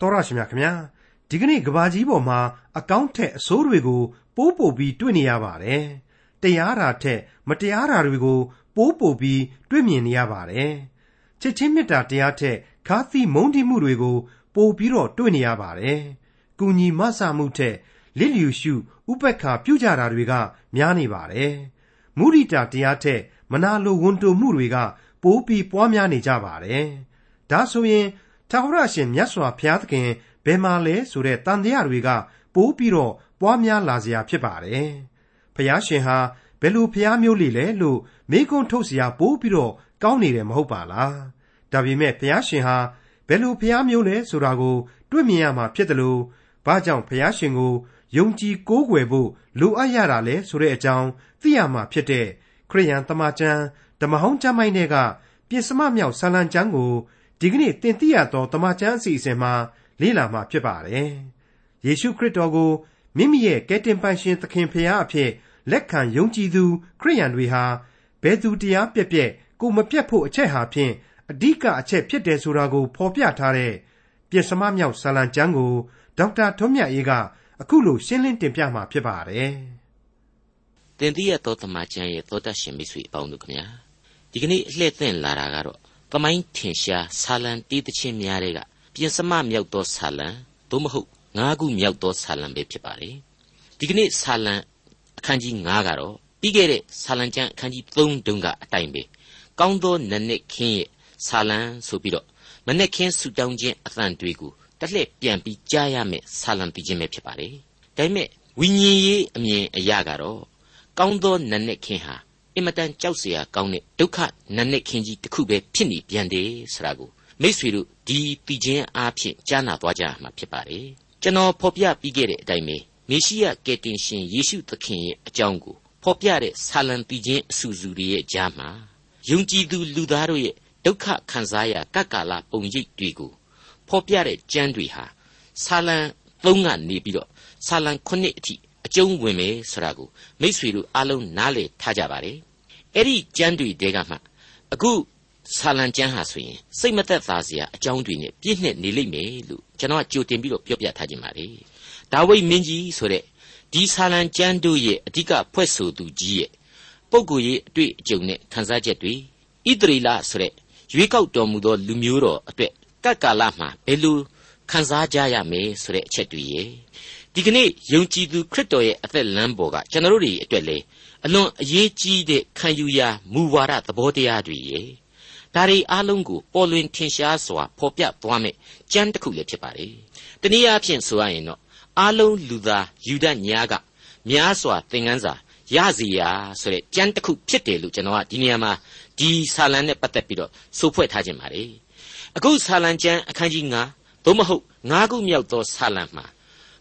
တော်ရရှိမြခင်ဗျာဒီကနေ့ကဘာကြီးပေါ်မှာအကောင့်ထက်အစိုးတွေကိုပိုးပို့ပြီးတွေ့နေရပါတယ်တရားတာထက်မတရားတာတွေကိုပိုးပို့ပြီးတွေ့မြင်နေရပါတယ်ချစ်ချင်းမေတ္တာတရားထက်ခါသီမုန်းတိမှုတွေကိုပို့ပြီးတော့တွေ့နေရပါတယ်ကုညီမဆမှုထက်လစ်လျူရှုဥပက္ခပြုကြတာတွေကများနေပါတယ်မုရိတာတရားထက်မနာလိုဝန်တိုမှုတွေကပိုးပြီးပွားများနေကြပါတယ်ဒါဆိုရင် ထာဝရရှင်မြတ်စွာဘုရားသခင်ဘယ်မှာလဲဆိုတဲ့တန်တရားတွေကပိုးပြီးတော့ပွားများလာစရာဖြစ်ပါတယ်။ဘုရားရှင်ဟာဘယ်လိုဘုရားမျိုးလေးလဲလို့မိကွန်းထုတ်စရာပိုးပြီးတော့ကောင်းနေတယ်မဟုတ်ပါလား။ဒါပေမဲ့ဘုရားရှင်ဟာဘယ်လိုဘုရားမျိုးလဲဆိုတာကို တွေ့မြင်ရမှာဖြစ်တယ်လို့ဘာကြောင့်ဘုရားရှင်ကိုယုံကြည်ကိုးကွယ်ဖို့လိုအပ်ရတာလဲဆိုတဲ့အကြောင်းသိရမှာဖြစ်တဲ့ခရိယန်တမန်ကျမ်းဓမ္မဟောင်းကျမ်းပိုင်းတွေကပြစ္စမမြောက်ဆာလံကျမ်းကို ဒီကနေ့သင်သိရသောတမန်ကျမ်းအစီအစဉ်မှာလေ့လာမှာဖြစ်ပါတယ်။ယေရှုခရစ်တော်ကိုမိမိရဲ့ကယ်တင်ပိုင်ရှင်သခင်ဖရာအဖြစ်လက်ခံယုံကြည်သူခရိယန်တွေဟာဘယ်သူတရားပြက်ပြက်ကိုမပြတ်ဖို့အချက်ဟာဖြင့်အဓိကအချက်ဖြစ်တယ်ဆိုတာကိုဖော်ပြထားတဲ့ပြင်စမမြောက်ဆာလံကျမ်းကိုဒေါက်တာထွန်းမြတ်အေးကအခုလိုရှင်းလင်းတင်ပြမှာဖြစ်ပါတယ်။တင်တိရသောတမန်ကျမ်းရဲ့သောတရှင်မိတ်ဆွေအပေါင်းတို့ခင်ဗျာဒီကနေ့အလှည့်သင့်လာတာကတော့ သမိုင်းထင်ရှားဆာလံတီးသချင်းများတွေကပြင်စမမြောက်သောဆာလံသို့မဟုတ်ငါးခုမြောက်သောဆာလံပဲဖြစ်ပါတယ်ဒီကနေ့ဆာလံအခန်းကြီး9ကတော့ပြီးခဲ့တဲ့ဆာလံကျမ်းအခန်းကြီး3တုန်းကအတိုင်းပဲကောင်းသောနနစ်ခင်းရဲ့ဆာလံဆိုပြီးတော့မနစ်ခင်းဆူတောင်းခြင်းအသံတွေကိုတစ်လှည့်ပြန်ပြီးကြားရမယ်ဆာလံပြီးခြင်းပဲဖြစ်ပါတယ်ဒါပေမဲ့ဝိညာဉ်ရေးအမြင်အရာကတော့ကောင်းသောနနစ်ခင်းဟာ အင်မတန်ကြောက်เสียကောင်းတဲ့ဒုက္ခနနစ်ခင်းကြီးတစ်ခုပဲဖြစ်နေပြန်တယ်ဆိုတာကိုမိษွေတို့ဒီတည်ခြင်းအားဖြင့်ကြားနာသွားကြမှာဖြစ်ပါတယ်ကျွန်တော်ဖော်ပြပြီးခဲ့တဲ့အတိုင်းပဲမေရှိယကယ်တင်ရှင်ယေရှုသခင်ရဲ့အကြောင်းကိုဖော်ပြတဲ့ဆာလံတည်ခြင်းအဆူဆူတွေရဲ့ကြားမှာယုံကြည်သူလူသားတို့ရဲ့ဒုက္ခခံစားရကကကာလပုံရိပ်တွေကိုဖော်ပြတဲ့ကျမ်းတွေဟာဆာလံ3ကနေပြီးတော့ဆာလံ9အထိအကျုံးဝင်မယ်ဆိုတာကိုမိษွေတို့အားလုံးနားလည်ထားကြပါတယ် အဲ့ဒီကျမ်းတွေတဲကမှအခုဆာလံကျမ်းဟာဆိုရင်စိတ်မသက်သာစရာအကြောင်းတွေနဲ့ပြည့်နှက်နေလိမ့်မယ်လို့ကျွန်တော်ကကြိုတင်ပြီးတော့ပြောပြထားခြင်းပါလေဒါဝိမင်းကြီးဆိုတဲ့ဒီဆာလံကျမ်းတို့ရဲ့အဓိကဖွဲ့ဆိုသူကြီးရဲ့ပုဂ္ဂိုလ်ရေးအတွေ့အကြုံနဲ့ခန်းစားချက်တွေဣသရေလဆိုတဲ့ရွေးကောက်တော်မူသောလူမျိုးတော်အတွက်ကတ်ကာလမှာဘယ်လိုခန်းစားကြရမယ်ဆိုတဲ့အချက်တွေရဲ့ဒီကနေ့ယုံကြည်သူခရစ်တော်ရဲ့အသက်လမ်းပေါ်ကကျွန်တော်တို့တွေအတွက်လေ အလွန်အရေးကြီးတဲ့ခံယူရာမူဝါဒသဘောတရားတွေရဲ့ဒါတွေအားလုံးကိုပေါ်လွင်ထင်ရှားစွာဖော်ပြသွားမယ်ကြမ်းတစ်ခုလည်းဖြစ်ပါတယ်တနည်းအားဖြင့်ဆိုရရင်တော့အားလုံးလူသားယူဒညာကများစွာသင်ခန်းစာရစီရာဆိုတဲ့ကြမ်းတစ်ခုဖြစ်တယ်လို့ကျွန်တော်ကဒီနေရာမှာဒီဆာလံနဲ့ပတ်သက်ပြီးတော့ဆိုဖွဲ့ထားခြင်းပါတယ်အခုဆာလံကျမ်းအခန်းကြီး9သို့မဟုတ်9ခုမြောက်သောဆာလံမှာ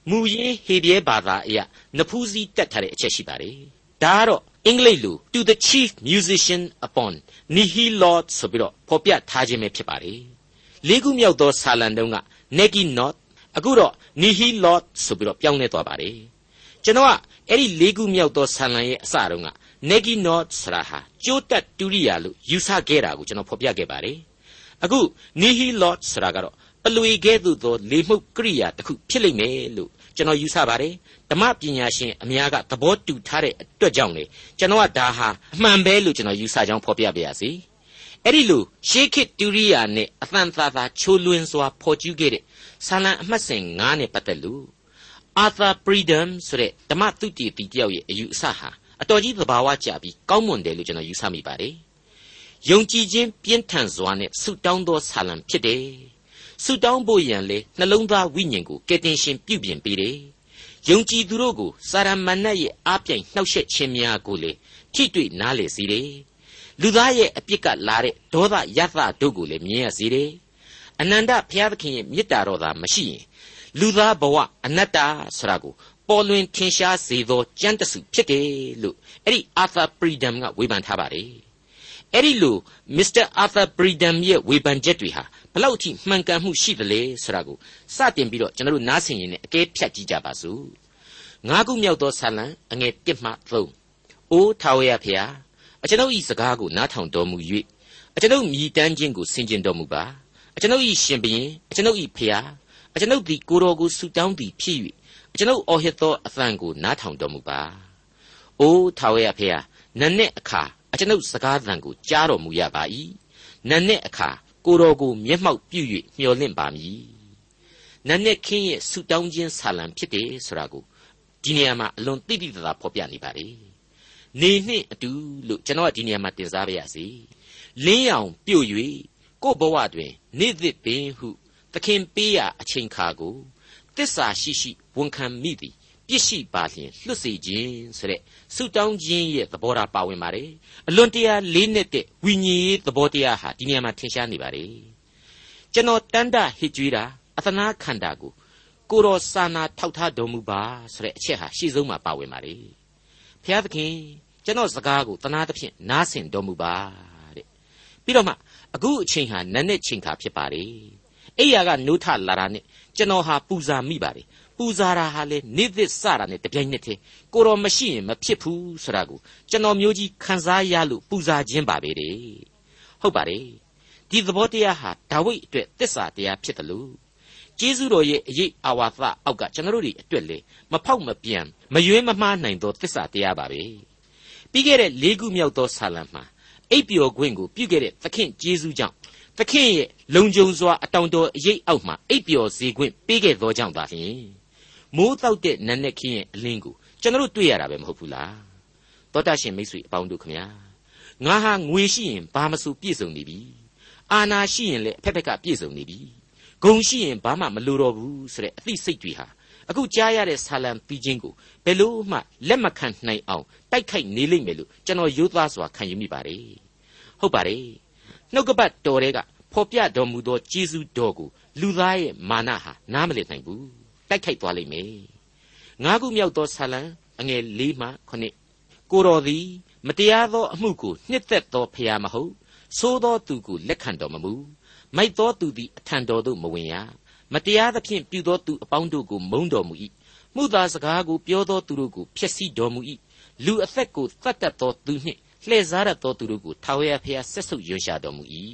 မူရင်းဟေဘရဲဘာသာအရနဖူးစည်းတက်ထားတဲ့အချက်ရှိပါတယ် ဒါကတော့အင်္ဂလိပ်လို to the chief musician upon nihilot ဆိုပြီးတော့ဖော်ပြထားခြင်းပဲဖြစ်ပါတယ်လေးခုမြောက်သောဆာလံတုံးက negi not အခုတော့ nihilot ဆိုပြီးတော့ပြောင်းလဲသွားပါတယ်ကျွန်တော်ကအဲ့ဒီလေးခုမြောက်သောဆာလံရဲ့အစတုန်းက negi not ဆိုတာဟာကျိုးတက်တူရိယာလို့ယူဆခဲ့တာကိုကျွန်တော်ဖော်ပြခဲ့ပါတယ်အခု nihilot ဆိုတာကတော့ပလွေကဲ့သို့သောလေမှုတ်ကရိယာတစ်ခုဖြစ်လိမ့်မယ်လို့ ကျွန်တော်ယူဆပါတယ်ဓမ္မပညာရှင်အများကသဘောတူထားတဲ့အတွက်ကြောင့်လေကျွန်တော်ကဒါဟာအမှန်ပဲလို့ကျွန်တော်ယူဆကြောင်းဖော်ပြပါရစေအဲ့ဒီလိုရှေးခေတ်တူရိယာနဲ့အသံသာသာချိုးလွင်းစွာဖော်ကျူးခဲ့တဲ့ဆာလံအမှတ်စဉ်9နဲ့ပတ်သက်လို့ Arthur Pridham ဆိုတဲ့ဓမ္မသုတေသီတယောက်ရဲ့အယူအဆဟာအတော်ကြီးသဘာဝကျပြီးကောင်းမွန်တယ်လို့ကျွန်တော်ယူဆမိပါတယ်ယုံကြည်ခြင်းပြင်းထန်စွာနဲ့ဆုတောင်းသောဆာလံဖြစ်တယ် ဆုတောင်းဖို့ရန်လေနှလုံးသားဝိညာဉ်ကိုကယ်တင်ရှင်ပြုပြင်ပေးတယ်ယုံကြည်သူတို့ကိုစာရမဏတ်ရဲ့အားပြိုင်နှောက်ယှက်ခြင်းများကိုလေထိတွေ့နားလေစေတယ်လူသားရဲ့အပြစ်ကလာတဲ့ဒေါသယသတို့ကိုလည်းမြင်ရစေတယ်အနန္တဘုရားသခင်ရဲ့မေတ္တာတော်သာမရှိရင်လူသားဘဝအနတ္တဆိုတာကိုပေါ်လွင်ထင်ရှားစေသောကြမ်းတစုဖြစ်တယ်လို့အဲ့ဒီ Arthur Pridham ကဝေဖန်ထားပါတယ်အဲ့ဒီလို Mr. Arthur Pridham ရဲ့ဝေဖန်ချက်တွေဟာဘ လောက်အထိမှန်ကန်မှုရှိသလဲဆိုတာကိုစတင်ပြီးတော့ကျွန်တော်တို့နားဆင်ရင်လည်းအကဲဖြတ်ကြည့်ကြပါစို့ငါးခုမြောက်သောဆာလံအငယ်1မှ3အိုးထာဝရဖျားအကျွန်ုပ်ဤစကားကိုနားထောင်တော်မူ၍အကျွန်ုပ်မြည်တမ်းခြင်းကိုဆင်ကျင်တော်မူပါအကျွန်ုပ်ဤရှင်ဘုရင်အကျွန်ုပ်ဤဖျားအကျွန်ုပ်သည်ကိုတော်ကိုဆုတောင်းသည်ဖြစ်၍အကျွန်ုပ်အော်ဟစ်သောအသံကိုနားထောင်တော်မူပါ။အိုးထာဝရဖေဟာနတ်နဲ့အခါအကျွန်ုပ်စကားသံကိုကြားတော်မူရပါ၏။နတ်နဲ့အခါ ကိုတော်ကိုမျက်မှောက်ပြု၍မျှော်လင့်ပါမည်။နတ်နဲ့ခင်းရဲ့ဆုတောင်းခြင်းဆာလံဖြစ်တယ်ဆိုတာကိုဒီနေရာမှာအလွန်သိသိသာသာဖော်ပြနေပါလေ။နေနှင့်အတူလို့ကျွန်တော်ကဒီနေရာမှာတင်စားပါရစေ။လင်းရောင်ပြုတ်၍ကို့ဘဝတွင်နေသစ်ပင်ဟုသခင်ပေးရအချိန်ခါကိုတစ္ဆာရှိရှိဝန်ခံမိသည် ပြစ်ရှိပါလျင်လွတ်စေခြင်းဆိုတဲ့ဆုတောင်းခြင်းရဲ့သဘောထားပါဝင်ပါတယ်အလွန်တရာလေးနဲ့တဲ့ဝိညာဉ်ရေးသဘောတရားဟာဒီနေရာမှာထင်ရှားနေပါတယ်ကျွန်တော်တန်တဟစ်ကြွေးတာအသနာခန္ဓာကိုကိုတော်စာနာထောက်ထားတော်မူပါဆိုတဲ့အချက်ဟာရှေ့ဆုံးမှာပါဝင်ပါတယ်ဘုရားသခင်ကျွန်တော်စကားကိုတနာသဖြင့်နားဆင်တော်မူပါတဲ့ပြီးတော့မှအခုအချိန်ဟာနတ်နဲ့ချိန်ခါဖြစ်ပါတယ်အိယာကနိုးထလာတာနဲ့ကျွန်တော်ဟာပူဇာမိပါတယ် ပူဇာတာဟာလေနေသစ်စတာနဲ့တပြိုင်နက်တည်းကိုတော်မရှိရင်မဖြစ်ဘူးဆိုတာကိုကျွန်တော်မျိုးကြီးခံစားရလို့ပူဇာခြင်းပါပဲတဲ့ဟုတ်ပါတယ်ဒီသဘောတရားဟာဒါဝိဒ်အတွက်တစ္ဆာတရားဖြစ်တယ်လို့ကျေးဇူးတော်ရဲ့အရေးအာဝါသအောက်ကကျွန်တော်တို့တွေအတွက်လေမဖောက်မပြန်မယွင်းမမှားနိုင်သောတစ္ဆာတရားပါပဲပြီးခဲ့တဲ့၄ခုမြောက်သောဆာလံမှာအိပ်ပျော်ခွင့်ကိုပြုခဲ့တဲ့သခင်ကျေးဇူးကြောင့်သခင်ရဲ့လုံခြုံစွာအတောင်တော်အရေးအောက်မှာအိပ်ပျော်စေခွင့်ပေးခဲ့သောကြောင့်သာလျှင် မိုးတောက်တဲ့နတ်နဲ့ခင်းရဲ့အလင်းကိုကျွန်တော်တို့တွေ့ရတာပဲမဟုတ်ဘူးလားသောတာရှင်မိတ်ဆွေအပေါင်းတို့ခမညာငါဟာငွေရှိရင်ဘာမဆိုပြည့်စုံနေပြီအာနာရှိရင်လည်းအဖက်ဖက်ကပြည့်စုံနေပြီဂုံရှိရင်ဘာမှမလိုတော့ဘူးဆိုတဲ့အသိစိတ်တွေဟာအခုကြားရတဲ့ဆာလံပြီးခြင်းကိုဘယ်လို့မှလက်မခံနိုင်အောင်တိုက်ခိုက်နေလိမ့်မယ်လို့ကျွန်တော်ရိုးသားစွာခံယူမိပါတယ်ဟုတ်ပါတယ်နှုတ်ကပတ်တော်တွေကဖော်ပြတော်မူသောကျေးဇူးတော်ကိုလူသားရဲ့မာနဟာနားမလည်နိုင်ဘူး တိုက်ခိုက်သွားလိမ့်မယ်ငါးခုမြောက်သောဆာလံအငယ်၄မှ9ကိုတော်သည် မတရားသောအမှုကိုနှစ်သက်သောဖျားမဟုတ်သိုးသောသူကိုလက်ခံတော်မမူမိုက်သောသူသည်အထံတော်သို့မဝင်ရမတရားသဖြင့်ပြုသောသူအပေါင်းတို့ကိုမုန်းတော်မူ၏မှုသာစကားကိုပြောသောသူတို့ကိုဖျက်ဆီးတော်မူ၏လူအသက်ကိုတတ်တတ်သောသူနှင့်လှည့်စားတတ်သောသူတို့ကိုထာဝရဘုရားဆက်ဆုပ်ရွံရှာတော်မူ၏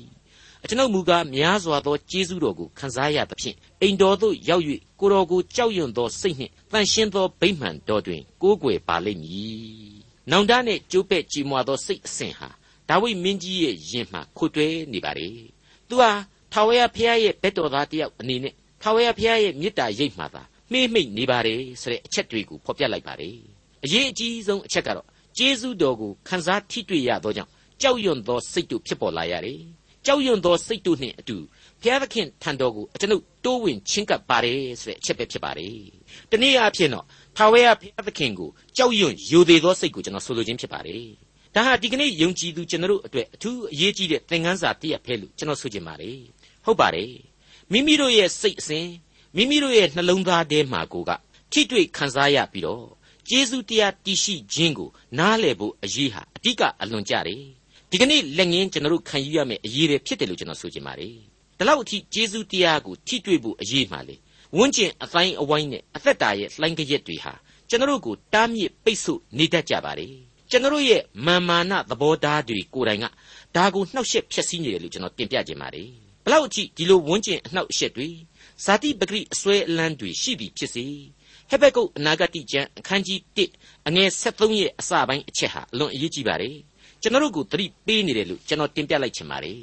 အကျွန်ုပ်မူကားများစွာသောကျေးဇူးတော်ကိုခံစားရသဖြင့်အိမ်တော်သို့ရောက်၍ကိုတော်ကိုကြောက်ရွံ့သောစိတ်နှင့်တန်ရှင်းသောဗိမှန်တော်တွင်ကိုးကွယ်ပါလိမ့်မည်။နောင်တနှင့်ကြိုးပဲ့ကြည်မွာသောစိတ်အစဉ်ဟာဒါဝိမင်းကြီးရဲ့ယင်မှခုတ်တွဲနေပါလေ။သူဟာထာဝရဘုရားရဲ့ဘက်တော်သားတယောက်အနေနဲ့ထာဝရဘုရားရဲ့မေတ္တာရိပ်မှသာမှိမ့်မိတ်နေပါတယ်ဆိုတဲ့အချက်တွေကိုဖော်ပြလိုက်ပါတယ်။အရေးအကြီးဆုံးအချက်ကတော့ကျေးဇူးတော်ကိုခံစားထိတွေ့ရသောကြောင့်ကြောက်ရွံ့သောစိတ်တို့ဖြစ်ပေါ်လာရတယ်။ ကြောက်ရွံ့သောစိတ်တို့နှင့်အတူဘုရားသခင်ထံတော်ကိုကျွန်ုပ်တိုးဝင်ချင်းကပ်ပါတယ်ဆိုတဲ့အချက်ပဲဖြစ်ပါတယ်။တနည်းအားဖြင့်တော့ထာဝရဘုရားသခင်ကိုကြောက်ရွံ့ယိုသေးသောစိတ်ကိုကျွန်တော်ဆိုလိုခြင်းဖြစ်ပါတယ်။ဒါဟာဒီကနေ့ယုံကြည်သူကျွန်တော်တို့အတွက်အထူးအရေးကြီးတဲ့သင်ခန်းစာတစ်ရပ်ပဲလို့ကျွန်တော်ဆိုချင်ပါတယ်။ဟုတ်ပါတယ်။မိမိတို့ရဲ့စိတ်အစဉ်မိမိတို့ရဲ့နှလုံးသားထဲမှာကိုကထိတွေ့ခံစားရပြီးတော့ကျေးဇူးတရားတည်ရှိခြင်းကိုနားလည်ဖို့အရေးဟာအဓိကအလွန်ကြတယ် ဒီကနေ့လက်ငင်းကျွန်တော်တို့ခံယူရမယ့်အရေးတွေဖြစ်တယ်လို့ကျွန်တော်ဆိုချင်ပါတယ်ဒီလောက်အထိကျေးဇူးတရားကိုထိတွေ့ဖို့အရေးမှလေဝန်းကျင်အတိုင်းအဝိုင်းနဲ့အသက်တာရဲ့လှိုင်းကြက်တွေဟာကျွန်တော်တို့ကိုတားမြစ်ပိတ်ဆို့နေတတ်ကြပါတယ်ကျွန်တော်တို့ရဲ့မာမာနသဘောထားတွေကိုယ်တိုင်ကဒါကိုနှောက်ယှက်ဖျက်ဆီးနေတယ်လို့ကျွန်တော်တင်ပြခြင်းပါတယ်ဘလောက်အထိဒီလိုဝန်းကျင်အနှောက်အယှက်တွေဇာတိပဂရိအစွဲအလန်းတွေရှိပြီဖြစ်စေဟေဘက်ကုတ်အနာဂတိကျမ်းအခန်းကြီး1အငယ်73ရဲ့အစပိုင်းအချက်ဟာအလွန်အရေးကြီးပါတယ် ကျွန်တော်တို့ကိုသတိပေးနေတယ်လို့ကျွန်တော်တင်ပြလိုက်ချင်ပါတယ်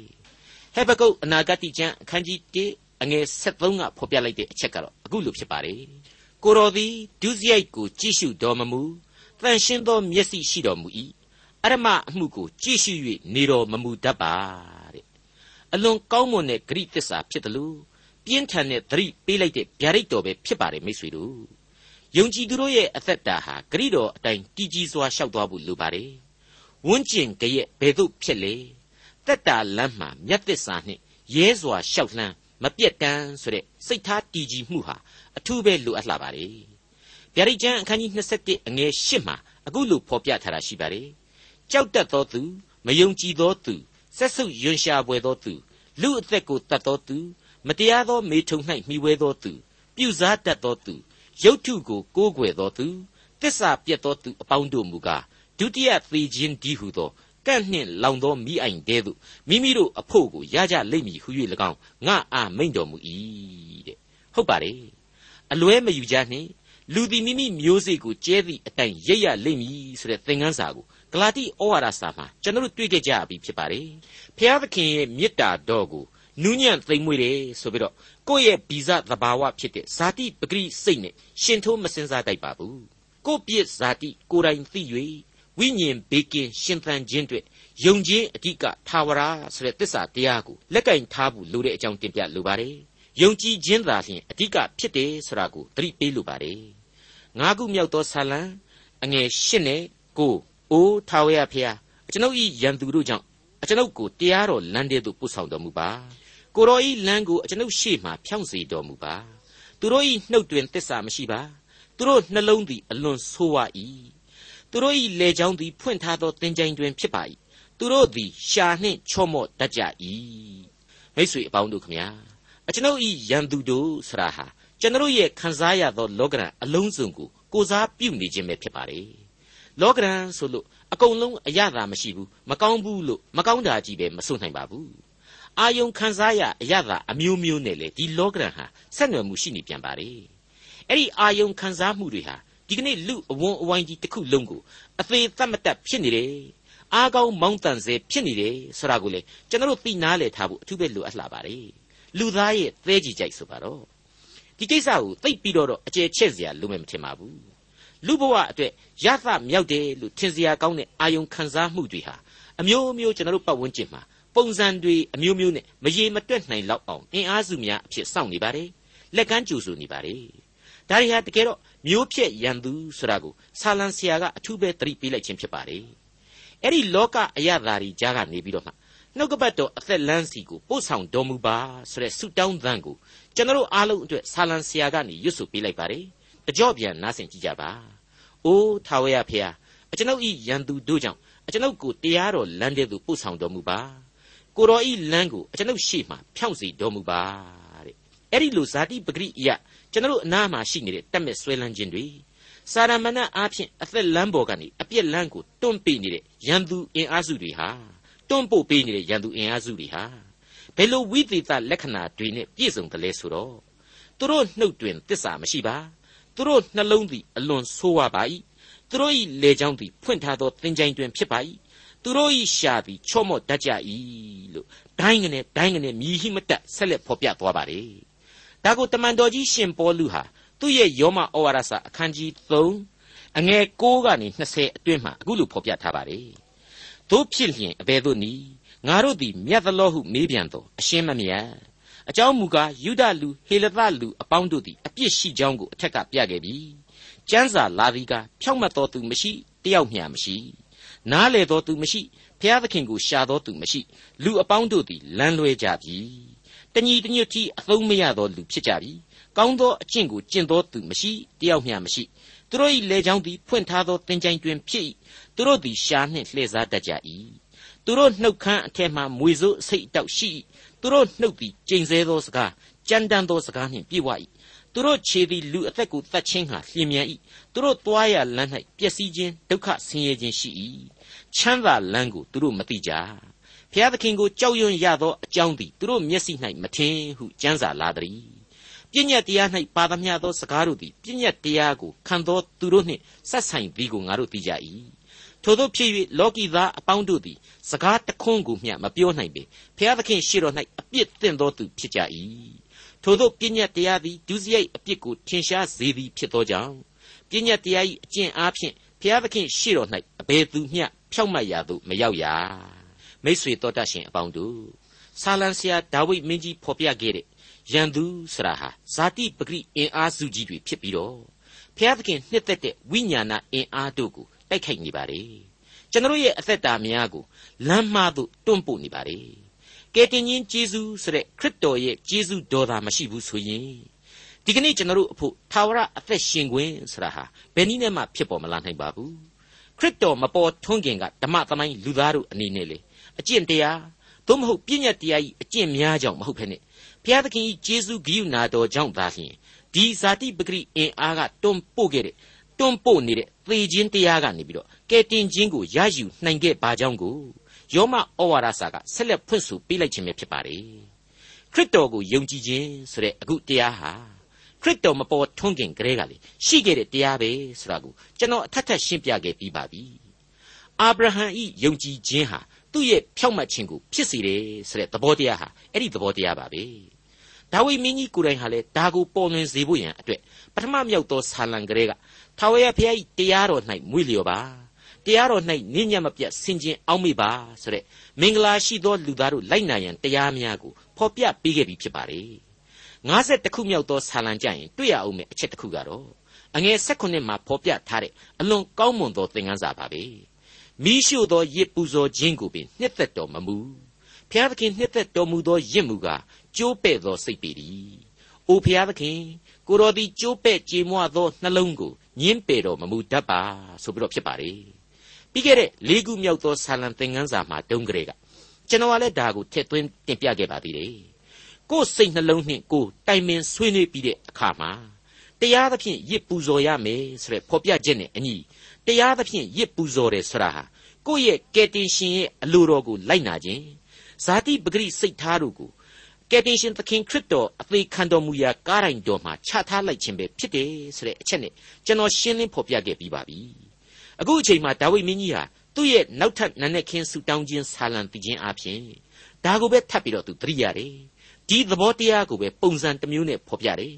ဟေဘကုတ်အနာဂတိကျမ်းအခန်းကြီး1အငယ်73ကဖော်ပြလိုက်တဲ့အချက်ကတော့အခုလိုဖြစ်ပါတယ်ကိုတော်သည်ဒုစရိုက်ကိုကြည့်ရှုတော်မမူတန်ရှင်းသောမျက်စိရှိတော်မူ၏အရမအမှုကိုကြည့်ရှု၍နေတော်မမူတတ်ပါတဲ့အလွန်ကောင်းမွန်တဲ့ဂရိသစ္စာဖြစ်တယ်လို့ပြင်းထန်တဲ့သတိပေးလိုက်တဲ့ဗျာဒိတ်တော်ပဲဖြစ်ပါတယ်မိတ်ဆွေတို့ယုံကြည်သူတို့ရဲ့အသက်တာဟာဂရိတော်အတိုင်းတည်ကြည်စွာရှောက်သွားဖို့လိုပါတယ် ဝန်းကျင်ကြရဲ့ဘယ်သို့ဖြစ်လေတက်တာလမ်းမှာမြတ်သစ္စာနှင့်ရဲစွာရှောက်လှမ်းမပြက်တမ်းဆိုတဲ့စိတ်ထားတည်ကြည်မှုဟာအထူးပဲလိုအပ်လာပါတယ်ဗျာဒိတ်ကျမ်းအခန်းကြီး27အငယ်8မှာအခုလိုဖော်ပြထားတာရှိပါတယ်ကြောက်တတ်သောသူမယုံကြည်သောသူဆက်ဆုပ်ယွန်ရှာပွေသောသူလူအသက်ကိုတတ်သောသူမတရားသောမေထုံ၌မိဝဲသောသူပြုစားတတ်သောသူရုတ်ထုကိုကိုးကွယ်သောသူတစ္ဆာပြတ်သောသူအပေါင်းတို့မူကား ဒုတိယသေခြင်းဒီဟုသောကန့်နှင့်လောင်သောမိအိုင်တဲသို့မိမိတို့အဖို့ကိုရကြလိမ့်မည်ဟု၍၎င်းငါအာမိန်တော်မူ၏တဲ့ဟဟုတ်ပါတယ်အလွဲမယူကြနှင့်လူသည်မိမိမျိုးစေ့ကိုကျဲသည့်အတိုင်းရိပ်ရလိမ့်မည်ဆိုတဲ့သင်ခန်းစာကိုဂလာတိဩဝါဒစာမှာကျွန်တော်တို့တွေ့ခဲ့ကြပြီဖြစ်ပါတယ်ဖျားသခင်ရဲ့မေတ္တာတော်ကိုနူးညံ့သိမ်မွေ့တယ်ဆိုပြီးတော့ကိုယ့်ရဲ့ဗီဇသဘာဝဖြစ်တဲ့ဇာတိပဂရိစိတ်နဲ့ရှင်ထိုးမစင်စားတတ်ပါဘူးကိုယ့်ပြစ်ဇာတိကိုယ်တိုင်သိ၍ ဝိညာဉ်ဘေးကင်းရှင်သန်ခြင်းတွေ့ယုံခြင်းအဓိကထာဝရဆိုတဲ့သစ္စာတရားကိုလက်ကင်ထားဖို့လိုတဲ့အကြောင်းတင်ပြလိုပါတယ်ယုံကြည်ခြင်းသာလျှင်အဓိကဖြစ်တယ်ဆိုတာကိုသတိပေးလိုပါတယ်ငါးခုမြောက်သောဆာလံအငယ်၈နဲ့ကိုအိုးထာဝရဖျားကျွန်ုပ်ဤရန်သူတို့ကြောင့်အကျွန်ုပ်ကိုတရားတော်လမ်းထဲသို့ပို့ဆောင်တော်မူပါကိုတော်ဤလမ်းကိုအကျွန်ုပ်ရှေ့မှဖြောင့်စေတော်မူပါသူတို့ဤနှုတ်တွင်တစ္ဆာမရှိပါသူတို့နှလုံးသည်အလွန်ဆိုးဝါ၏ သူတို့ဤလေချောင်းသည် ဖွင့်ထားသောသင်္ချိုင်းတွင် ဖြစ်ပါ၏သူတို့သည်ရှာနှင့်ချော့မော့တတ်ကြ၏မိတ်ဆွေအပေါင်းတို့ခမညာအကျွန်ုပ်ဤရန်သူတို့ဆရာဟာကျွန်တော်ရဲ့ခံစားရသောလောကရန်အလုံးစုံကိုကိုစားပြုနေခြင်းပဲဖြစ်ပါတယ်လောကရန်ဆိုလို့အကုန်လုံးအရသာမရှိဘူးမကောင်းဘူးလို့မကောင်းတာကြီးပဲမဆိုနိုင်ပါဘူးအာယုံခံစားရအရသာအမျိုးမျိုးနဲ့လေဒီလောကရန်ဟာဆက်နွယ်မှုရှိနေပြန်ပါတယ်အဲ့ဒီအာယုံခံစားမှုတွေဟာ ဒီကနေ့လူအဝန်းအဝိုင်းကြီးတစ်ခုလုံးကိုအသေးသက်မတက်ဖြစ်နေတယ်အားကောင်းမောင်းတန်စေဖြစ်နေတယ်ဆိုတာကိုလေကျွန်တော်သိနာလေထားဖို့အထူးပဲလိုအပ်လာပါတယ်လူသားရဲ့သဲကြီးကြိုက်ဆိုပါတော့ဒီကိစ္စကိုသိပြီးတော့အကျယ်ချက်စရာလိုမယ်မထင်ပါဘူးလူဘဝအတွက်ရသမြောက်တယ်လို့ထင်စရာကောင်းတဲ့အာယုံခံစားမှုတွေဟာအမျိုးမျိုးကျွန်တော်တို့ပတ်ဝန်းကျင်မှာပုံစံတွေအမျိုးမျိုးနဲ့မရေမတွက်နိုင်လောက်အောင်အင်အားစုများအဖြစ်စောင့်နေပါတယ်လက်ကမ်းကြိုဆိုနေပါတယ်ဒါတွေဟာတကယ်တော့ မျိုးဖြက်ရန်သူဆိုတာကိုဆာလံဆရာကအထူးပဲသတိပေးလိုက်ခြင်းဖြစ်ပါတယ်အဲ့ဒီလောကအရာသာတွေကြားကနေပြီးတော့မှနှုတ်ကပတ်တော်အသက်လန်းစီကိုပို့ဆောင်တော်မူပါဆိုတဲ့ဆုတောင်းသံကိုကျွန်တော်အားလုံးအတွက်ဆာလံဆရာကနေရွတ်ဆိုပေးလိုက်ပါတယ်တကြော့ပြန်နားဆင်ကြည့်ကြပါအိုးထာဝရဖေဟာအကျွန်ုပ်ဤရန်သူတို့ကြောင့်အကျွန်ုပ်ကိုတရားတော်လမ်းထဲသို့ပို့ဆောင်တော်မူပါကိုတော်ဤလမ်းကိုအကျွန်ုပ်ရှေ့မှဖြောင့်စေတော်မူပါတဲ့အဲ့ဒီလိုဇာတိပဂရိအယ ကျွန်တော်အနားမှာရှိနေတဲ့တက်မဲ့ဆွဲလန်းခြင်းတွေစာရမဏအားဖြင့်အသက်လမ်းပေါ်ကနေအပြစ်လမ်းကိုတွန့်ပေးနေတဲ့ရန်သူအင်အားစုတွေဟာတွန့်ပို့ပေးနေတဲ့ရန်သူအင်အားစုတွေဟာဘယ်လိုဝိသေသလက္ခဏာတွေနဲ့ပြည့်စုံတယ်လဲဆိုတော့သူတို့နှုတ်တွင်တစ္ဆာမရှိပါသူတို့နှလုံးသည်အလွန်ဆိုးဝါပါ၏သူတို့၏လေချောင်းသည်ဖွင့်ထားသောသင်္ချိုင်းတွင်ဖြစ်ပါ၏သူတို့၏ရှာသည်ချော့မော့တတ်ကြ၏လို့ဒိုင်းကနေဒိုင်းကနေမြည်ဟိမတက်ဆက်လက်ဖော်ပြသွားပါတယ် ဒါကိုတမန်တော်ကြီးရှင်ပေါလုဟာသူ့ရဲ့ယောမဩဝါဒစာအခန်းကြီး3အငယ်6ကနေ20အတွင်းမှာအခုလိုဖော်ပြထားပါတယ်တို့ဖြစ်လျင်အဘယ်သို့နည်းငါတို့သည်မြတ်သလောဟုမေးပြန်တော့အရှင်းမမြတ်အကြောင်းမူကားယူဒလူဟေလသလူအပေါင်းတို့သည်အပြစ်ရှိကြောင်းကိုအထက်ကပြခဲ့ပြီကျမ်းစာလာသည်ကဖြောက်မတ်တော်သူမရှိတယောက်မျှမရှိနားလေတော်သူမရှိဖျားသခင်ကိုရှာတော်သူမရှိလူအပေါင်းတို့သည်လမ်းလွဲကြပြီ တညီတညွတ်တီအသုံးမရသောလူဖြစ်ကြပြီကောင်းသောအကျင့်ကိုကျင့်သောသူမရှိတယောက်မျှမရှိသူတို့၏လေချောင်းသည်ဖွင့်ထားသောသင်္ချိုင်းတွင်ဖြစ်၏သူတို့သည်ရှာနှင့်လှည့်စားတတ်ကြ၏သူတို့နှုတ်ခမ်းအထက်မှမွေစိုးအစိတ်တောက်ရှိ၏သူတို့နှုတ်သည်ကျိန်ဆဲသောစကားကြမ်းတမ်းသောစကားနှင့်ပြည့်ဝ၏သူတို့ခြေသည်လူအသက်ကိုတတ်ခြင်းဟာလျင်မြန်၏သူတို့သွားရလမ်း၌ပျက်စီးခြင်းဒုက္ခဆင်းရဲခြင်းရှိ၏ချမ်းသာလမ်းကိုသူတို့မသိကြ ဖျားသခင်ကိုကြောက်ရွံ့ရသောအကြောင်းသည်သူတို့မျက်စိ၌မထင်ဟုကျမ်းစာလာသည်ပြည့်ညတ်တရား၌ပါသမျှသောစကားတို့သည်ပြည့်ညတ်တရားကိုခံသောသူတို့နှင့်ဆက်ဆိုင်သည်ကိုငါတို့သိကြ၏ထို့သောဖြစ်၍လောကီသားအပေါင်းတို့သည်စကားတခွန်းကိုမျှမပြောနိုင်ပေဖျားသခင်ရှေ့တော်၌အပြစ်တင်သောသူဖြစ်ကြ၏ထို့သောပြည့်ညတ်တရားသည်ဒုစရိုက်အပြစ်ကိုထင်ရှားစေသည်ဖြစ်သောကြောင့်ပြည့်ညတ်တရား၏အကျင့်အားဖြင့်ဖျားသခင်ရှေ့တော်၌အဘယ်သူမျှဖြောက်မတ်ရာသို့မရောက်ရ မိတ်ဆွေတော်တတ်ရှင်အပေါင်းတို့ဆာလံဆရာဒါဝိဒ်မင်းကြီးဖော်ပြခဲ့တဲ့ရန်သူဆရာဟာဇာတိပဂရိအင်အားစုကြီးတွေဖြစ်ပြီးတော့ဖျားသခင်နှစ်သက်တဲ့ဝိညာဏအင်အားတို့ကိုတိုက်ခိုက်နေပါလေကျွန်တော်ရဲ့အသက်တာများကိုလမ်းမှားသို့တွန့်ပို့နေပါလေကယ်တင်ရှင်ဂျေဇုဆိုတဲ့ခရစ်တော်ရဲ့ဂျေဇုတော်သာမရှိဘူးဆိုရင်ဒီကနေ့ကျွန်တော်တို့အဖို့သာဝရအသက်ရှင်ခွင့်ဆိုတာဟာဘယ်နည်းနဲ့မှဖြစ်ပေါ်မလာနိုင်ပါဘူးခရစ်တော်မပေါ်ထွန်းခင်ကဓမ္မသမိုင်းလူသားတို့အနေနဲ့လေ အကျင့်တရားသို့မဟုတ်ပြည့်ညတ်တရားကြီးအကျင့်များကြောင့်မဟုတ်ဖ ೇನೆ ဘုရားသခင်ကြီးဂျေဇုဂိယုနာတော်ကြောင့်သာလျှင်ဒီဇာတိပဂရိအင်အားကတွန်းပို့ခဲ့တဲ့တွန်းပို့နေတဲ့သေခြင်းတရားကနေပြီးတော့ကယ်တင်ခြင်းကိုရယူနိုင်ခဲ့ပါကြောင်းကိုယောမဩဝါဒစာကဆက်လက်ဖွင့်ဆိုပေးလိုက်ခြင်းပဲဖြစ်ပါတယ်ခရစ်တော်ကိုယုံကြည်ခြင်းဆိုတဲ့အခုတရားဟာခရစ်တော်မပေါ်ထွန်းခင်ကလေးကလေရှိခဲ့တဲ့တရားပဲဆိုတာကိုကျွန်တော်အထက်ထက်ရှင်းပြခဲ့ပြီးပါပြီအာဗြဟံဤယုံကြည်ခြင်းဟာ သူ့ရဲ့ဖြောက်မှတ်ခြင်းကိုဖြစ်စေတယ်ဆိုတဲ့သဘောတရားဟာအဲ့ဒီသဘောတရားပါပဲဒါဝိမင်းကြီးကိုယ်တိုင်ဟာလေဒါကိုပေါ်လွင်စေဖို့ရန်အတွက်ပထမမြောက်သောဆာလံကလေးကထာဝရဘုရား၏တရားတော်၌မွေ့လျော်ပါတရားတော်၌နင်းညံ့မပြတ်ဆင်ခြင်အောင်မေ့ပါဆိုတဲ့မင်္ဂလာရှိသောလူသားတို့လိုက်နာရန်တရားများကိုဖော်ပြပေးခဲ့ပြီးဖြစ်ပါတယ်50ခုမြောက်သောဆာလံကြရင်တွေ့ရအောင်မယ့်အချက်တစ်ခုကတော့အငယ်16မှာဖော်ပြထားတဲ့အလွန်ကောင်းမွန်သောသင်ခန်းစာပါပဲ မိရှုသောရစ်ပူဇော်ခြင်းကိုပင်နှစ်သက်တော်မမူဖျားသခင်နှစ်သက်တော်မူသောရစ်မှုကကျိုးပဲ့သောစိတ်ပေသည်။အိုဖျားသခင်ကိုတော်သည်ကျိုးပဲ့ကြေမွသောနှလုံးကိုညင်းပယ်တော်မမူတတ်ပါဆိုပြီးတော့ဖြစ်ပါလေ။ပြီးခဲ့တဲ့လေးခုမြောက်သောဆာလံသင်ခန်းစာမှာတုန်းကလေးကကျွန်တော်ကလည်းဒါကိုထည့်သွင်းတင်ပြခဲ့ပါသေးတယ်။ကိုယ်စိတ်နှလုံးနှင့်ကိုယ်တိုင်ပင်ဆွေးနွေးပြီးတဲ့အခါမှာတရားသဖြင့်ရစ်ပူဇော်ရမယ်ဆိုတဲ့ဖော်ပြချက်နဲ့အညီ တရားသဖြင့်ရစ်ပူဇော်တယ်ဆိုတာဟာကိုယ့်ရဲ့ကယ်တင်ရှင်ရဲ့အလိုတော်ကိုလိုက်နာခြင်းဇာတိပဂရိစိတ်ထားတို့ကိုကယ်တင်ရှင်သခင်ခရစ်တော်အသေးခံတော်မူရာကားတိုင်တော်မှာချထားလိုက်ခြင်းပဲဖြစ်တယ်ဆိုတဲ့အချက်နဲ့ကျွန်တော်ရှင်းလင်းဖော်ပြခဲ့ပြီးပါပြီအခုအချိန်မှာဒါဝိမင်းကြီးဟာသူ့ရဲ့နောက်ထပ်နန်းနဲ့ခင်းဆူတောင်းခြင်းဆာလံတည်ခြင်းအပြင်ဒါကိုပဲထပ်ပြီးတော့သူသတိရတယ်ဒီသဘောတရားကိုပဲပုံစံတစ်မျိုးနဲ့ဖော်ပြတယ်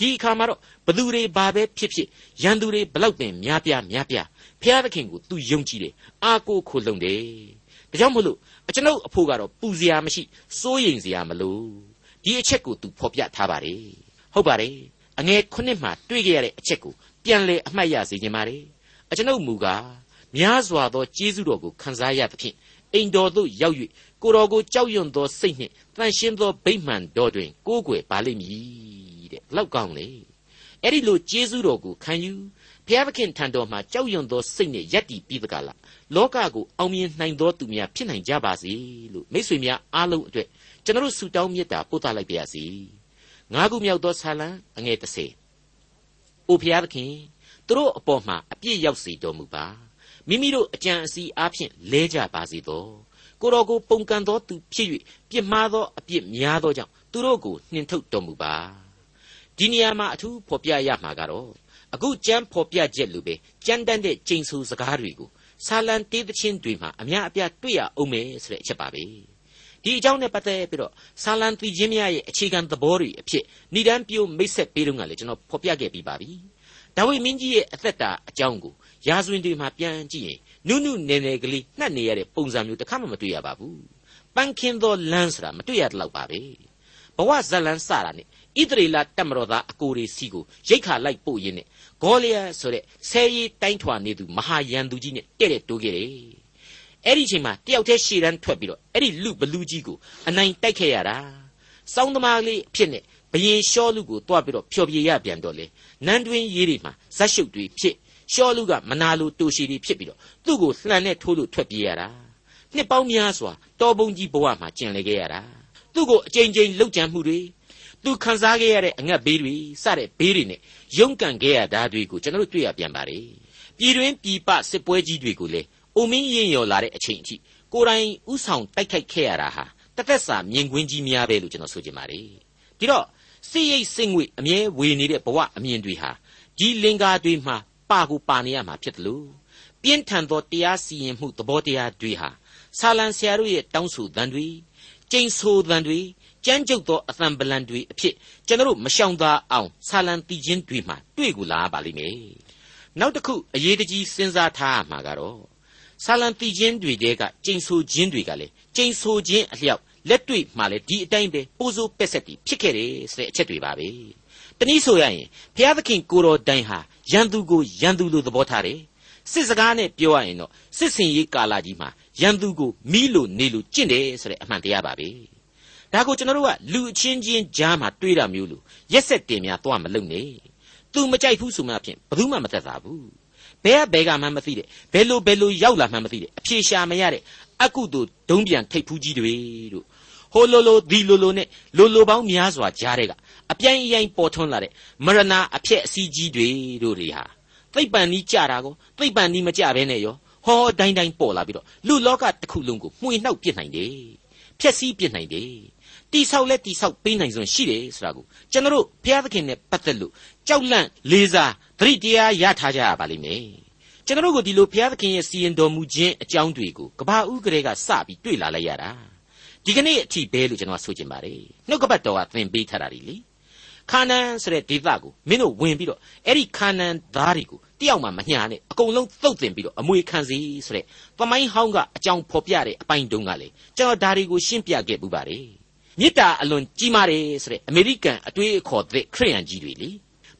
ဒီအခါမှာတော့ဘသူတွေဘာပဲဖြစ်ဖြစ်ရန်သူတွေဘလောက်ပင်များပြားများပြားဖျားသခင်ကိုသူယုံကြည်တယ်အာကိုခိုလုံတယ်ဒါကြောင့်မို့လို့ကျွန်ုပ်အဖို့ကတော့ပူစရာမရှိစိုးရိမ်စရာမလိုဒီအချက်ကိုသူဖော်ပြထားပါတယ်ဟုတ်ပါတယ်အငယ်ခုနှစ်မှာတွေ့ကြရတဲ့အချက်ကိုပြန်လေအမှတ်ရစေခြင်းပါတယ်အကျွန်ုပ်မူကားများစွာသောကျေးဇူးတော်ကိုခံစားရသဖြင့်အိမ်တော်သို့ရောက်၍ကိုတော်ကိုကြောက်ရွံ့သောစိတ်နှင့်တန်ရှင်းသောဗိမှန်တော်တွင်ကိုးကွယ်ပါလိမ့်မည် တဲ့လောက်ကောင်းလေအဲ့ဒီလိုကျေးဇူးတော်ကိုခံယူဘုရားသခင်ထံတော်မှာကြောက်ရွံ့သောစိတ်နဲ့ယက်တည်ပြီးတကလားလောကကိုအောင်မြင်နိုင်သောသူများဖြစ်နိုင်ကြပါစေလို့မိတ်ဆွေများအားလုံးအတွက်ကျွန်တော်ဆုတောင်းမေတ္တာပို့သလိုက်ပါရစေငါးခုမြောက်သောဆာလံအငယ်30အိုဘုရားသခင်သူတို့အပေါ်မှာအပြည့်ရောက်စေတော်မူပါမိမိတို့အကြံအစီအားဖြင့်လဲကြပါစေသောကိုတော်ကိုပုန်ကန်သောသူဖြစ်၍ပြစ်မှားသောအပြစ်များသောကြောင့်သူတို့ကိုနှင်ထုတ်တော်မူပါ ဒီနေရာမှာအထူးဖော်ပြရမှာကတော့အခုကြမ်းဖော်ပြချက်လိုပဲကြမ်းတမ်းတဲ့ကျိန်ဆူစကားတွေကိုဆာလံတေးသချင်းတွေမှာအများအပြားတွေ့ရအောင်မယ်ဆိုတဲ့အချက်ပါပဲဒီအကြောင်းနဲ့ပတ်သက်ပြီးတော့ဆာလံတီချင်းများရဲ့အခြေခံသဘောတွေအဖြစ်ဏိဒန်းပြိုမိတ်ဆက်ပေးတော့ကလည်းကျွန်တော်ဖော်ပြခဲ့ပြီးပါပြီဒါဝိမင်းကြီးရဲ့အသက်တာအကြောင်းကိုရာဇဝင်တွေမှာပြန်ကြည့်ရင်နုနုနယ်နယ်ကလေးနှက်နေရတဲ့ပုံစံမျိုးတစ်ခါမှမတွေ့ရပါဘူးပန်းခင်းသောလမ်းဆိုတာမတွေ့ရတော့ပါပဲဘဝဇလန်းစတာနဲ့ ဣသရေလတက်မတော်သားအကိုတွေစီကိုရိတ်ခါလိုက်ပို့ရင်းနဲ့ဂေါလိယဆိုတဲ့ဆဲရီတိုင်းထွာနေသူမဟာယန်သူကြီးနဲ့တဲ့တဲ့တိုးခဲ့တယ်အဲ့ဒီအချိန်မှာတယောက်တည်းရှေ့တန်းထွက်ပြီးတော့အဲ့ဒီလူဘလူးကြီးကိုအနိုင်တိုက်ခဲ့ရတာစောင်းသမားလေးအဖြစ်နဲ့ဘယင်ရှောလူကိုတွားပြီးတော့ဖျော်ပြရပြန်တော့လေနန်းတွင်းရေးတွေမှာဇက်ရှုပ်တွေဖြစ်ရှောလူကမနာလိုတူရှည်တွေဖြစ်ပြီးတော့သူ့ကိုလှန်နဲ့ထိုးလို့ထွက်ပြေးရတာနှစ်ပေါင်းများစွာတော်ပုံကြီးဘဝမှာကျင်လေခဲ့ရတာသူ့ကိုအကြိမ်ကြိမ်လှုပ်ကြံမှုတွေ သူခံစားခဲ့ရတဲ့အငတ်ဘေးတွေစတဲ့ဘေးတွေနဲ့ရုန်းကန်ခဲ့ရတာတွေကိုကျွန်တော်တို့တွေ့ရပြန်ပါတယ်ပြည်တွင်းပြည်ပစစ်ပွဲကြီးတွေကိုလည်းအိုမင်းရင်ရော်လာတဲ့အချိန်အထိကိုယ်တိုင်ဥဆောင်တိုက်ခိုက်ခဲ့ရတာဟာတသက်စာမြင်ကွင်းကြီးများပဲလို့ကျွန်တော်ဆိုချင်ပါတယ်ဒီတော့စိတ်ရိတ်စိတ်ငွေအမြဲဝေနေတဲ့ဘဝအမြင်တွေဟာဒီလင်္ကာတွေမှာပါကိုပါနေရမှာဖြစ်တယ်လို့ပြင်းထန်သောတရားစီရင်မှုသဘောတရားတွေဟာဆာလံဆရာတို့ရဲ့တောင်းဆိုသံတွေကျိန်ဆိုသံတွေ ကြမ်းကြုတ်သောအသံပလံတွေအဖြစ်ကျွန်တော်မရှောင်သာအောင်ဆာလံတီချင်းတွေမှာတွေ့ကူလာပါလိမ့်မယ်နောက်တစ်ခုအရေးတကြီးစဉ်းစားထားရမှာကတော့ဆာလံတီချင်းတွေတဲကကျိန်ဆိုခြင်းတွေကလေကျိန်ဆိုခြင်းအလျောက်လက်တွေ့မှလည်းဒီအတိုင်းပဲပိုးစိုးပက်ဆက်တီဖြစ်ခဲ့တယ်ဆိုတဲ့အချက်တွေပါပဲတနည်းဆိုရရင်ဘုရားသခင်ကိုတော်တိုင်ဟာရန်သူကိုရန်သူလိုသဘောထားတယ်စစ်စကားနဲ့ပြောရရင်တော့စစ်စင်ရေးကာလကြီးမှာရန်သူကိုမီးလိုနေလိုကျင့်တယ်ဆိုတဲ့အမှန်တရားပါပဲ ဒါကိုကျွန်တော်တို့ကလူအချင်းချင်းကြားမှာတွေးတာမျိုးလို့ရက်ဆက်တင်များသွားမလုပ်နဲ့သူမကြိုက်ဘူးဆိုမှဖြင့်ဘယ်သူမှမသက်သာဘူးဘဲကဘဲကမှမသိတဲ့ဘယ်လိုဘယ်လိုရောက်လာမှမသိတဲ့အဖြေရှာမရတဲ့အကုသို့ဒုံးပြန်ထိတ်ဖူးကြီးတွေတို့ဟိုလိုလိုဒီလိုလိုနဲ့လိုလိုပေါင်းများစွာကြားတဲ့ကအပြိုင်အရင်ပေါ်ထွန်းလာတဲ့မရဏအဖြစ်အစည်းကြီးတွေတို့တွေဟာသိပ္ပံနီးကြတာကိုသိပ္ပံနီးမကြဘဲနဲ့ရောဟောတိုင်းတိုင်းပေါ်လာပြီးတော့လူလောကတစ်ခုလုံးကိုမှွေနှောက်ပြစ်နိုင်တယ်ဖြက်စီးပြစ်နိုင်တယ် တတိဆောက်လဲတိဆောက်ပေးနိုင်စွမ်းရှိတယ်ဆိုတာကိုကျွန်တော်တို့ဘုရားသခင်နဲ့ပတ်သက်လို့ကြောက်လန့်လေးစားသတိတရားရထားကြရပါလိမ့်မယ်ကျွန်တော်တို့ကိုဒီလိုဘုရားသခင်ရဲ့စီရင်တော်မူခြင်းအကြောင်းတွေကိုကဘာဥကလေးကစပြီးတွေ့လာလိုက်ရတာဒီကနေ့အထိပဲလို့ကျွန်တော်ဆိုချင်ပါတယ်နှုတ်ကပတ်တော်ကသင်ပေးထားတာလေခါနန်ဆိုတဲ့ဒေသကိုမင်းတို့ဝင်ပြီးတော့အဲ့ဒီခါနန်သားတွေကိုတယောက်မှမညာနဲ့အကုန်လုံးသုတ်တင်ပြီးတော့အမွေခံစီဆိုတဲ့သမိုင်းဟောင်းကအကြောင်းဖော်ပြတဲ့အပိုင်းတုန်းကလေကျွန်တော်ဒါတွေကိုရှင်းပြခဲ့ပူပါတယ် မေတ္တာအလွန်ကြီးမားတယ်ဆိုတဲ့အမေရိကန်အတွေးအခေါ်တဲ့ခရိယန်ကြီးတွေလေ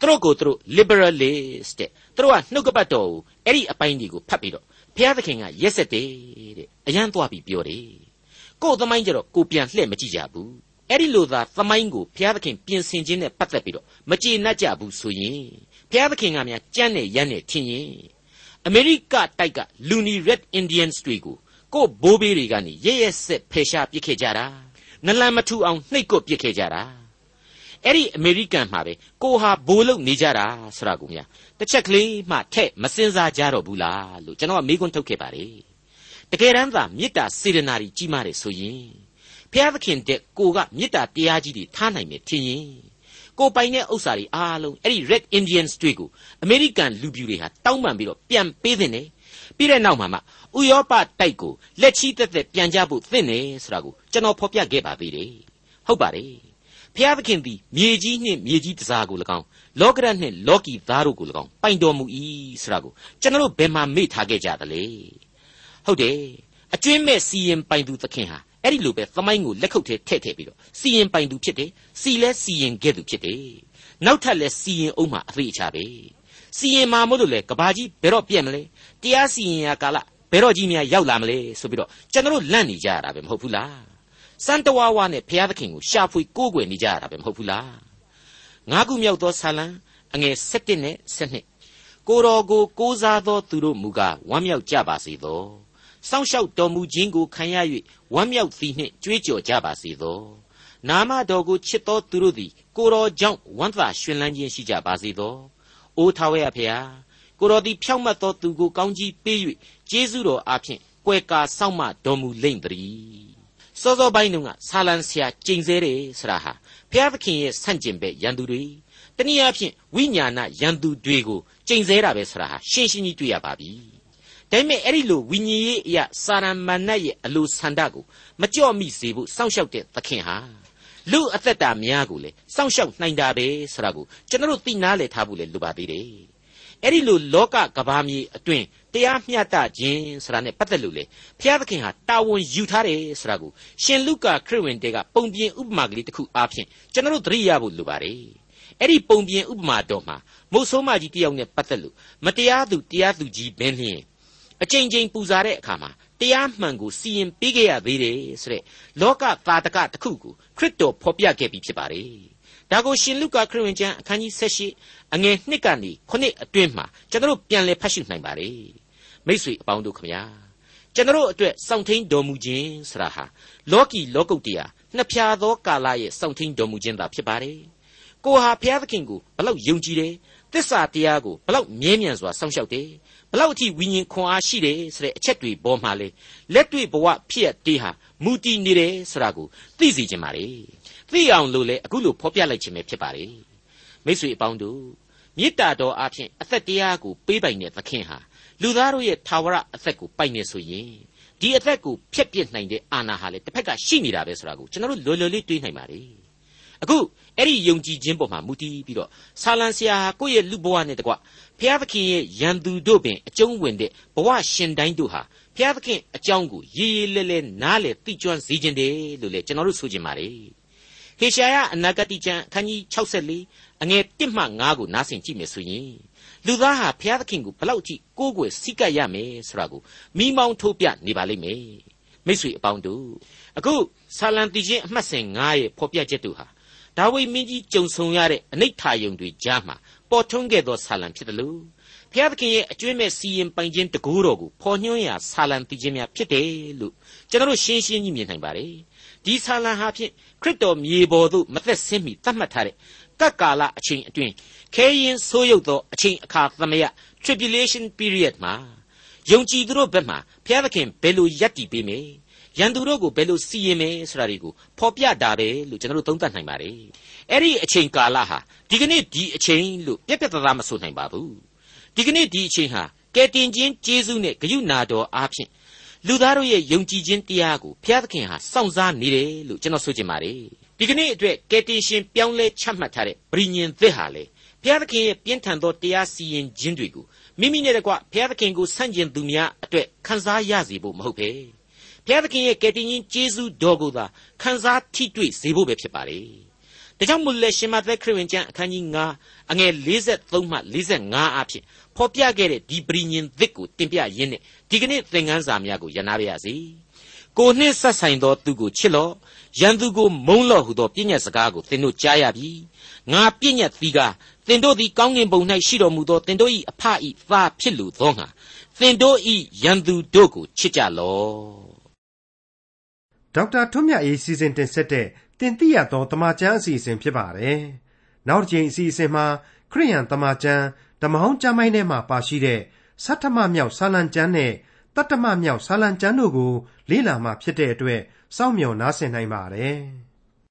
သူတို့ကိုသူတို့ liberalist တဲ့သူတို့ကနှုတ်ကပတ်တော်ကိုအဲ့ဒီအပိုင်းတွေကိုဖတ်ပြီးတော့ဘုရားသခင်ကရက်ဆက်တယ်တဲ့အရန်သွားပြီးပြောတယ်ကိုယ်သမိုင်းကြတော့ကိုပြန်လှည့်မကြည့်ကြဘူးအဲ့ဒီလိုသာသမိုင်းကိုဘုရားသခင်ပြင်ဆင်ခြင်းနဲ့ပတ်သက်ပြီးတော့မကျေနပ်ကြဘူးဆိုရင်ဘုရားသခင်ကများကြမ်းနဲ့ရမ်းနဲ့ထင်ရင်အမေရိကတိုက်ကလူနီ Red Indians တွေကိုကိုဘိုးဘေးတွေကနေရရဆက်ဖယ်ရှားပစ်ခဲ့ကြတာ နလန်မထူအောင်နှိတ်ကွပစ်ခဲ့ကြတာအဲ့ဒီအမေရိကန်မှာပဲကိုဟာဘိုးလုံနေကြတာဆိုတာကိုများတစ်ချက်ကလေးမှထဲ့မစင်စားကြတော့ဘူးလားလို့ကျွန်တော်ကမေးခွန်းထုတ်ခဲ့ပါတယ်တကယ်တမ်းသာမေတ္တာစေတနာကြီးမားတယ်ဆိုရင်ဖျားသခင်တဲ့ကိုကမေတ္တာတရားကြီးတွေထားနိုင်မယ်ထင်ရင်ကိုပိုင်တဲ့ဥစ္စာတွေအားလုံးအဲ့ဒီ Red Indians တွေကိုအမေရိကန်လူပြူတွေဟာတောင်းပန်ပြီးတော့ပြန်ပေးတဲ့နေ ပြီးတဲ့နောက်မှာမှဥရောပတိုက်ကိုလက်ချီတက်တက်ပြန်ကြဖို့သင့်တယ်ဆိုတာကိုကျွန်တော်ဖော်ပြခဲ့ပါသေးတယ်ဟုတ်ပါတယ်ဖျားသခင်သည်မြေကြီးနှင့်မြေကြီးတစားကို၎င်းလောကရနှင့်လောကီသားတို့ကို၎င်းပိုင်တော်မူ၏ဆိုတာကိုကျွန်တော်တို့ဘယ်မှာမေ့ထားခဲ့ကြသလဲဟုတ်တယ်အကျွင်းမဲ့စီရင်ပိုင်သူသခင်ဟာအဲ့ဒီလိုပဲသမိုင်းကိုလက်ခုပ်ထဲထည့်ထည့်ပြီးတော့စီရင်ပိုင်သူဖြစ်တယ်စီလဲစီရင်ခဲ့သူဖြစ်တယ်နောက်ထပ်လဲစီရင်အောင်မှာအသေးချပဲစီရင်မှာမို့လို့လေကဘာကြီးဘယ်တော့ပြက်မလဲ တရားစီရင်ရာကာလဘယ်တော့ကြီးများရောက်လာမလဲဆိုပြီးတော့ကျွန်တော်လန့်နေကြရတာပဲမဟုတ်ဘူးလားစံတဝါဝါနဲ့ဘုရားသခင်ကိုရှာဖွေကိုးကွယ်နေကြရတာပဲမဟုတ်ဘူးလားငါးခုမြောက်သောဆာလံအငယ်7နဲ့7ကိုတော်ကိုကိုးစားသောသူတို့မူကားဝမ်းမြောက်ကြပါစေသောစောင့်ရှောက်တော်မူခြင်းကိုခံရ၍ဝမ်းမြောက်သည်နှင့်ကြွေးကြော်ကြပါစေသောနာမတော်ကိုချစ်သောသူတို့သည်ကိုတော်ကြောင့်ဝမ်းသာရွှင်လန်းခြင်းရှိကြပါစေသောအိုးထာဝရဖျား ကိုတော်သည်ဖြောင့်မတ်သောသူကိုကောင်းကြီးပေး၍ကျေးဇူးတော်အားဖြင့်ကွယ်ကာစောင့်မတော်မူလိမ့်တည်းစောစောပိုင်းတုန်းကဆာလံဆရာကျိန်ဆဲတယ်ဆရာဟာဘုရားသခင်ရဲ့ဆန့်ကျင်ဘက်ရန်သူတွေတနည်းအားဖြင့်ဝိညာဏရန်သူတွေကိုကျိန်ဆဲတာပဲဆရာဟာရှင်းရှင်းကြီးတွေ့ရပါပြီဒါပေမဲ့အဲ့ဒီလိုဝိညာဉ်ရေးအရာစာရမဏတ်ရဲ့အလိုဆန္ဒကိုမကြော့မိစေဖို့စောင့်ရှောက်တဲ့သခင်ဟာလူအသက်တာများကိုလေစောင့်ရှောက်နိုင်တာပဲဆိုတာကိုကျွန်တော်တို့သိနာလေထားဖို့လေလိုပါသေးတယ် အဲ့ဒီလိုလောကကဘာမြေအတွင်းတရားမျှတခြင်းဆိုတာနဲ့ပတ်သက်လို့လေဘုရားသခင်ဟာတာဝန်ယူထားတယ်ဆိုတာကိုရှင်လုကာခရစ်ဝင်တဲကပုံပြင်ဥပမာကလေးတစ်ခုအားဖြင့်ကျွန်တော်တို့သတိရဖို့လိုပါတယ်အဲ့ဒီပုံပြင်ဥပမာတော်မှာမုတ်ဆိုးမကြီးတယောက်နဲ့ပတ်သက်လို့မတရားသူတရားသူကြီးဘင်းလျင်အကြိမ်ကြိမ်ပူဇာတဲ့အခါမှာတရားမှန်ကိုစီရင်ပေးခဲ့ရသေးတယ်ဆိုတဲ့လောကသာတကတစ်ခုကိုခရစ်တော်ဖော်ပြခဲ့ပြီးဖြစ်ပါတယ်။ ဒါကိုရှင်လုကာခရစ်ဝင်ကျမ်းအခန်းကြီး78အငယ်1ကနေ9အတွင်းမှာကျွန်တော်ပြန်လည်ဖတ်ရှုနိုင်ပါတယ်။မိတ်ဆွေအပေါင်းတို့ခမညာကျွန်တော်အတွက်စောင့်ထိန်တော်မူခြင်းဆရာဟာလောကီလောကုတ်တရားနှစ်ဖြာသောကာလရဲ့စောင့်ထိန်တော်မူခြင်းသာဖြစ်ပါတယ်။ကိုဟာဘုရားသခင်ကိုဘလောက်ယုံကြည်တယ်သစ္စာတရားကိုဘလောက်မြဲမြံစွာစောင့်ရှောက်တယ်ဘလောက်အထိဝိညာဉ်ခွန်အားရှိတယ်ဆိုတဲ့အချက်တွေပေါ်မှာလေလက်တွေ့ဘဝဖြစ်ရတေးဟာမူတည်နေတယ်ဆိုတာကိုသိစေချင်ပါလေ သိအောင်လို့လေအခုလိုဖော်ပြလိုက်ခြင်းပဲဖြစ်ပါလေမိတ်ဆွေအပေါင်းတို့မေတ္တာတော်အဖြစ်အသက်တရားကိုပေးပိုင်တဲ့သခင်ဟာလူသားတို့ရဲ့ထာဝရအသက်ကိုပိုင်နေဆိုရင်ဒီအသက်ကိုဖျက်ပစ်နိုင်တဲ့အာဏာဟာလေတစ်ဖက်ကရှိနေတာပဲဆိုတာကိုကျွန်တော်တို့လွယ်လွယ်လေးတွေးနိုင်ပါလေအခုအဲ့ဒီယုံကြည်ခြင်းပေါ်မှာမူတည်ပြီးတော့ဆာလံဆရာကိုယ့်ရဲ့လူဘဝနဲ့တကွဖျားသခင်ရဲ့ရန်သူတို့ပင်အကျုံးဝင်တဲ့ဘဝရှင်တိုင်းတို့ဟာဖျားသခင်အကြောင်းကိုရေးရေးလဲလဲနားလဲသိကျွမ်းစေခြင်းတယ်လို့လေကျွန်တော်တို့ဆိုချင်ပါတယ် ဟေရှာယအနာဂတိကျမ်းအခန်းကြီး64အငယ်1မှ5ကိုနားဆင်ကြည့်မယ်ဆိုရင်လူသားဟာဘုရားသခင်ကိုဘလောက်ကြည့်ကိုးကွယ်စိတ်ကပ်ရမယ်ဆိုတာကိုမိမောင်းထိုးပြနေပါလိမ့်မယ်မိတ်ဆွေအပေါင်းတို့အခုဆာလံတီချင်းအမှတ်စဉ်9ရဲ့ဖော်ပြချက်တို့ဟာဒါဝိမင်းကြီးကြုံဆုံရတဲ့အနိဋ္ဌာယုံတွေကြားမှာပေါ်ထွန်းခဲ့သောဆာလံဖြစ်တယ်လို့ဘုရားသခင်ရဲ့အကျွင့်မဲ့စီရင်ပိုင်ခြင်းတကူတော်ကိုဖော်ညွှန်းရာဆာလံတည်ခြင်းများဖြစ်တယ်လို့ကျွန်တော်ရှင်းရှင်းကြီးမြင်နိုင်ပါတယ် ဒီဆာလံဟာဖြင့်ခရစ်တော်မြေပေါ်သို့မသက်ဆင်းမီသတ်မှတ်ထားတဲ့ကပ်ကာလအချိန်အတွင်းခဲရင်ဆိုးရုပ်သောအချိန်အခါသမယ tribulation period မှာယုံကြည်သူတို့ဘက်မှာဘုရားသခင်ဘယ်လိုယက်တည်ပေးမယ်ယရန်သူတို့ကိုဘယ်လိုစီရင်မယ်ဆိုတာတွေကိုဖော်ပြတာပဲလို့ကျွန်တော်တို့သုံးသပ်နိုင်ပါတယ်အဲ့ဒီအချိန်ကာလဟာဒီကနေ့ဒီအချိန်လို့ပြက်ပြက်သားသားမဆိုနိုင်ပါဘူးဒီကနေ့ဒီအချိန်ဟာကယ်တင်ခြင်းကျေးဇူးနဲ့ဂရုဏာတော်အားဖြင့် လူသားတို့ရဲ့ယုံကြည်ခြင်းတရားကိုဘုရားသခင်ဟာစောင့်စားနေတယ်လို့ကျွန်တော်ဆိုချင်ပါတယ်ဒီကနေ့အတွက်ကယ်တင်ရှင်ပြောင်းလဲချမှတ်ထားတဲ့ဗြိညင်သစ်ဟာလေဘုရားသခင်ရဲ့ပြင်းထန်သောတရားစီရင်ခြင်းတွေကိုမိမိနဲ့တကွဘုရားသခင်ကိုဆန့်ကျင်သူများအတွက်ခံစားရစေဖို့မဟုတ်ပဲဘုရားသခင်ရဲ့ကယ်တင်ရှင်ကျေးဇူးတော်ကိုသာခံစားထိတွေ့စေဖို့ပဲဖြစ်ပါတယ် ဒါကြောင့်မို့လဲရှင်မသက်ခရစ်ဝင်ကျမ်းအခန်းကြီး9အငယ်53မှ45အဖြစ်ဖော်ပြခဲ့တဲ့ဒီပရိညင်သစ်ကိုတင်ပြရင်းနဲ့ဒီကနေ့သင်ခန်းစာများကိုရနာပါရစေကိုနှင့်ဆက်ဆိုင်သောသူကိုချစ်လော့ရန်သူကိုမုန်းလော့ဟုသောပြည့်ညတ်စကားကိုသင်တို့ကြားရပြီငါပြည့်ညတ်သီးကားသင်တို့သည်ကောင်းကင်ဘုံ၌ရှိတော်မူသောသင်တို့၏အဖ၏သားဖြစ်လူသောငါသင်တို့၏ရန်သူတို့ကိုချစ်ကြလော့ဒေါက်တာထွန်းမြတ်အေးစီစဉ်တင်ဆက်တဲ့ တင်ပြရသောတမချန်းအစီအစဉ်ဖြစ်ပါတယ်နောက်တစ်ချိန်အစီအစဉ်မှာခရိယန်တမချန်းဓမ္မဟောင်းကျမ်းပိုင်းထဲမှာပါရှိတဲ့ဆဋ္ဌမမြောက်ဆာလံကျမ်းနဲ့တတ္တမမြောက်ဆာလံကျမ်းတို့ကိုလေ့လာမှဖြစ်တဲ့အတွက်စောင့်မျှော်နားဆင်နိုင်ပါတယ်။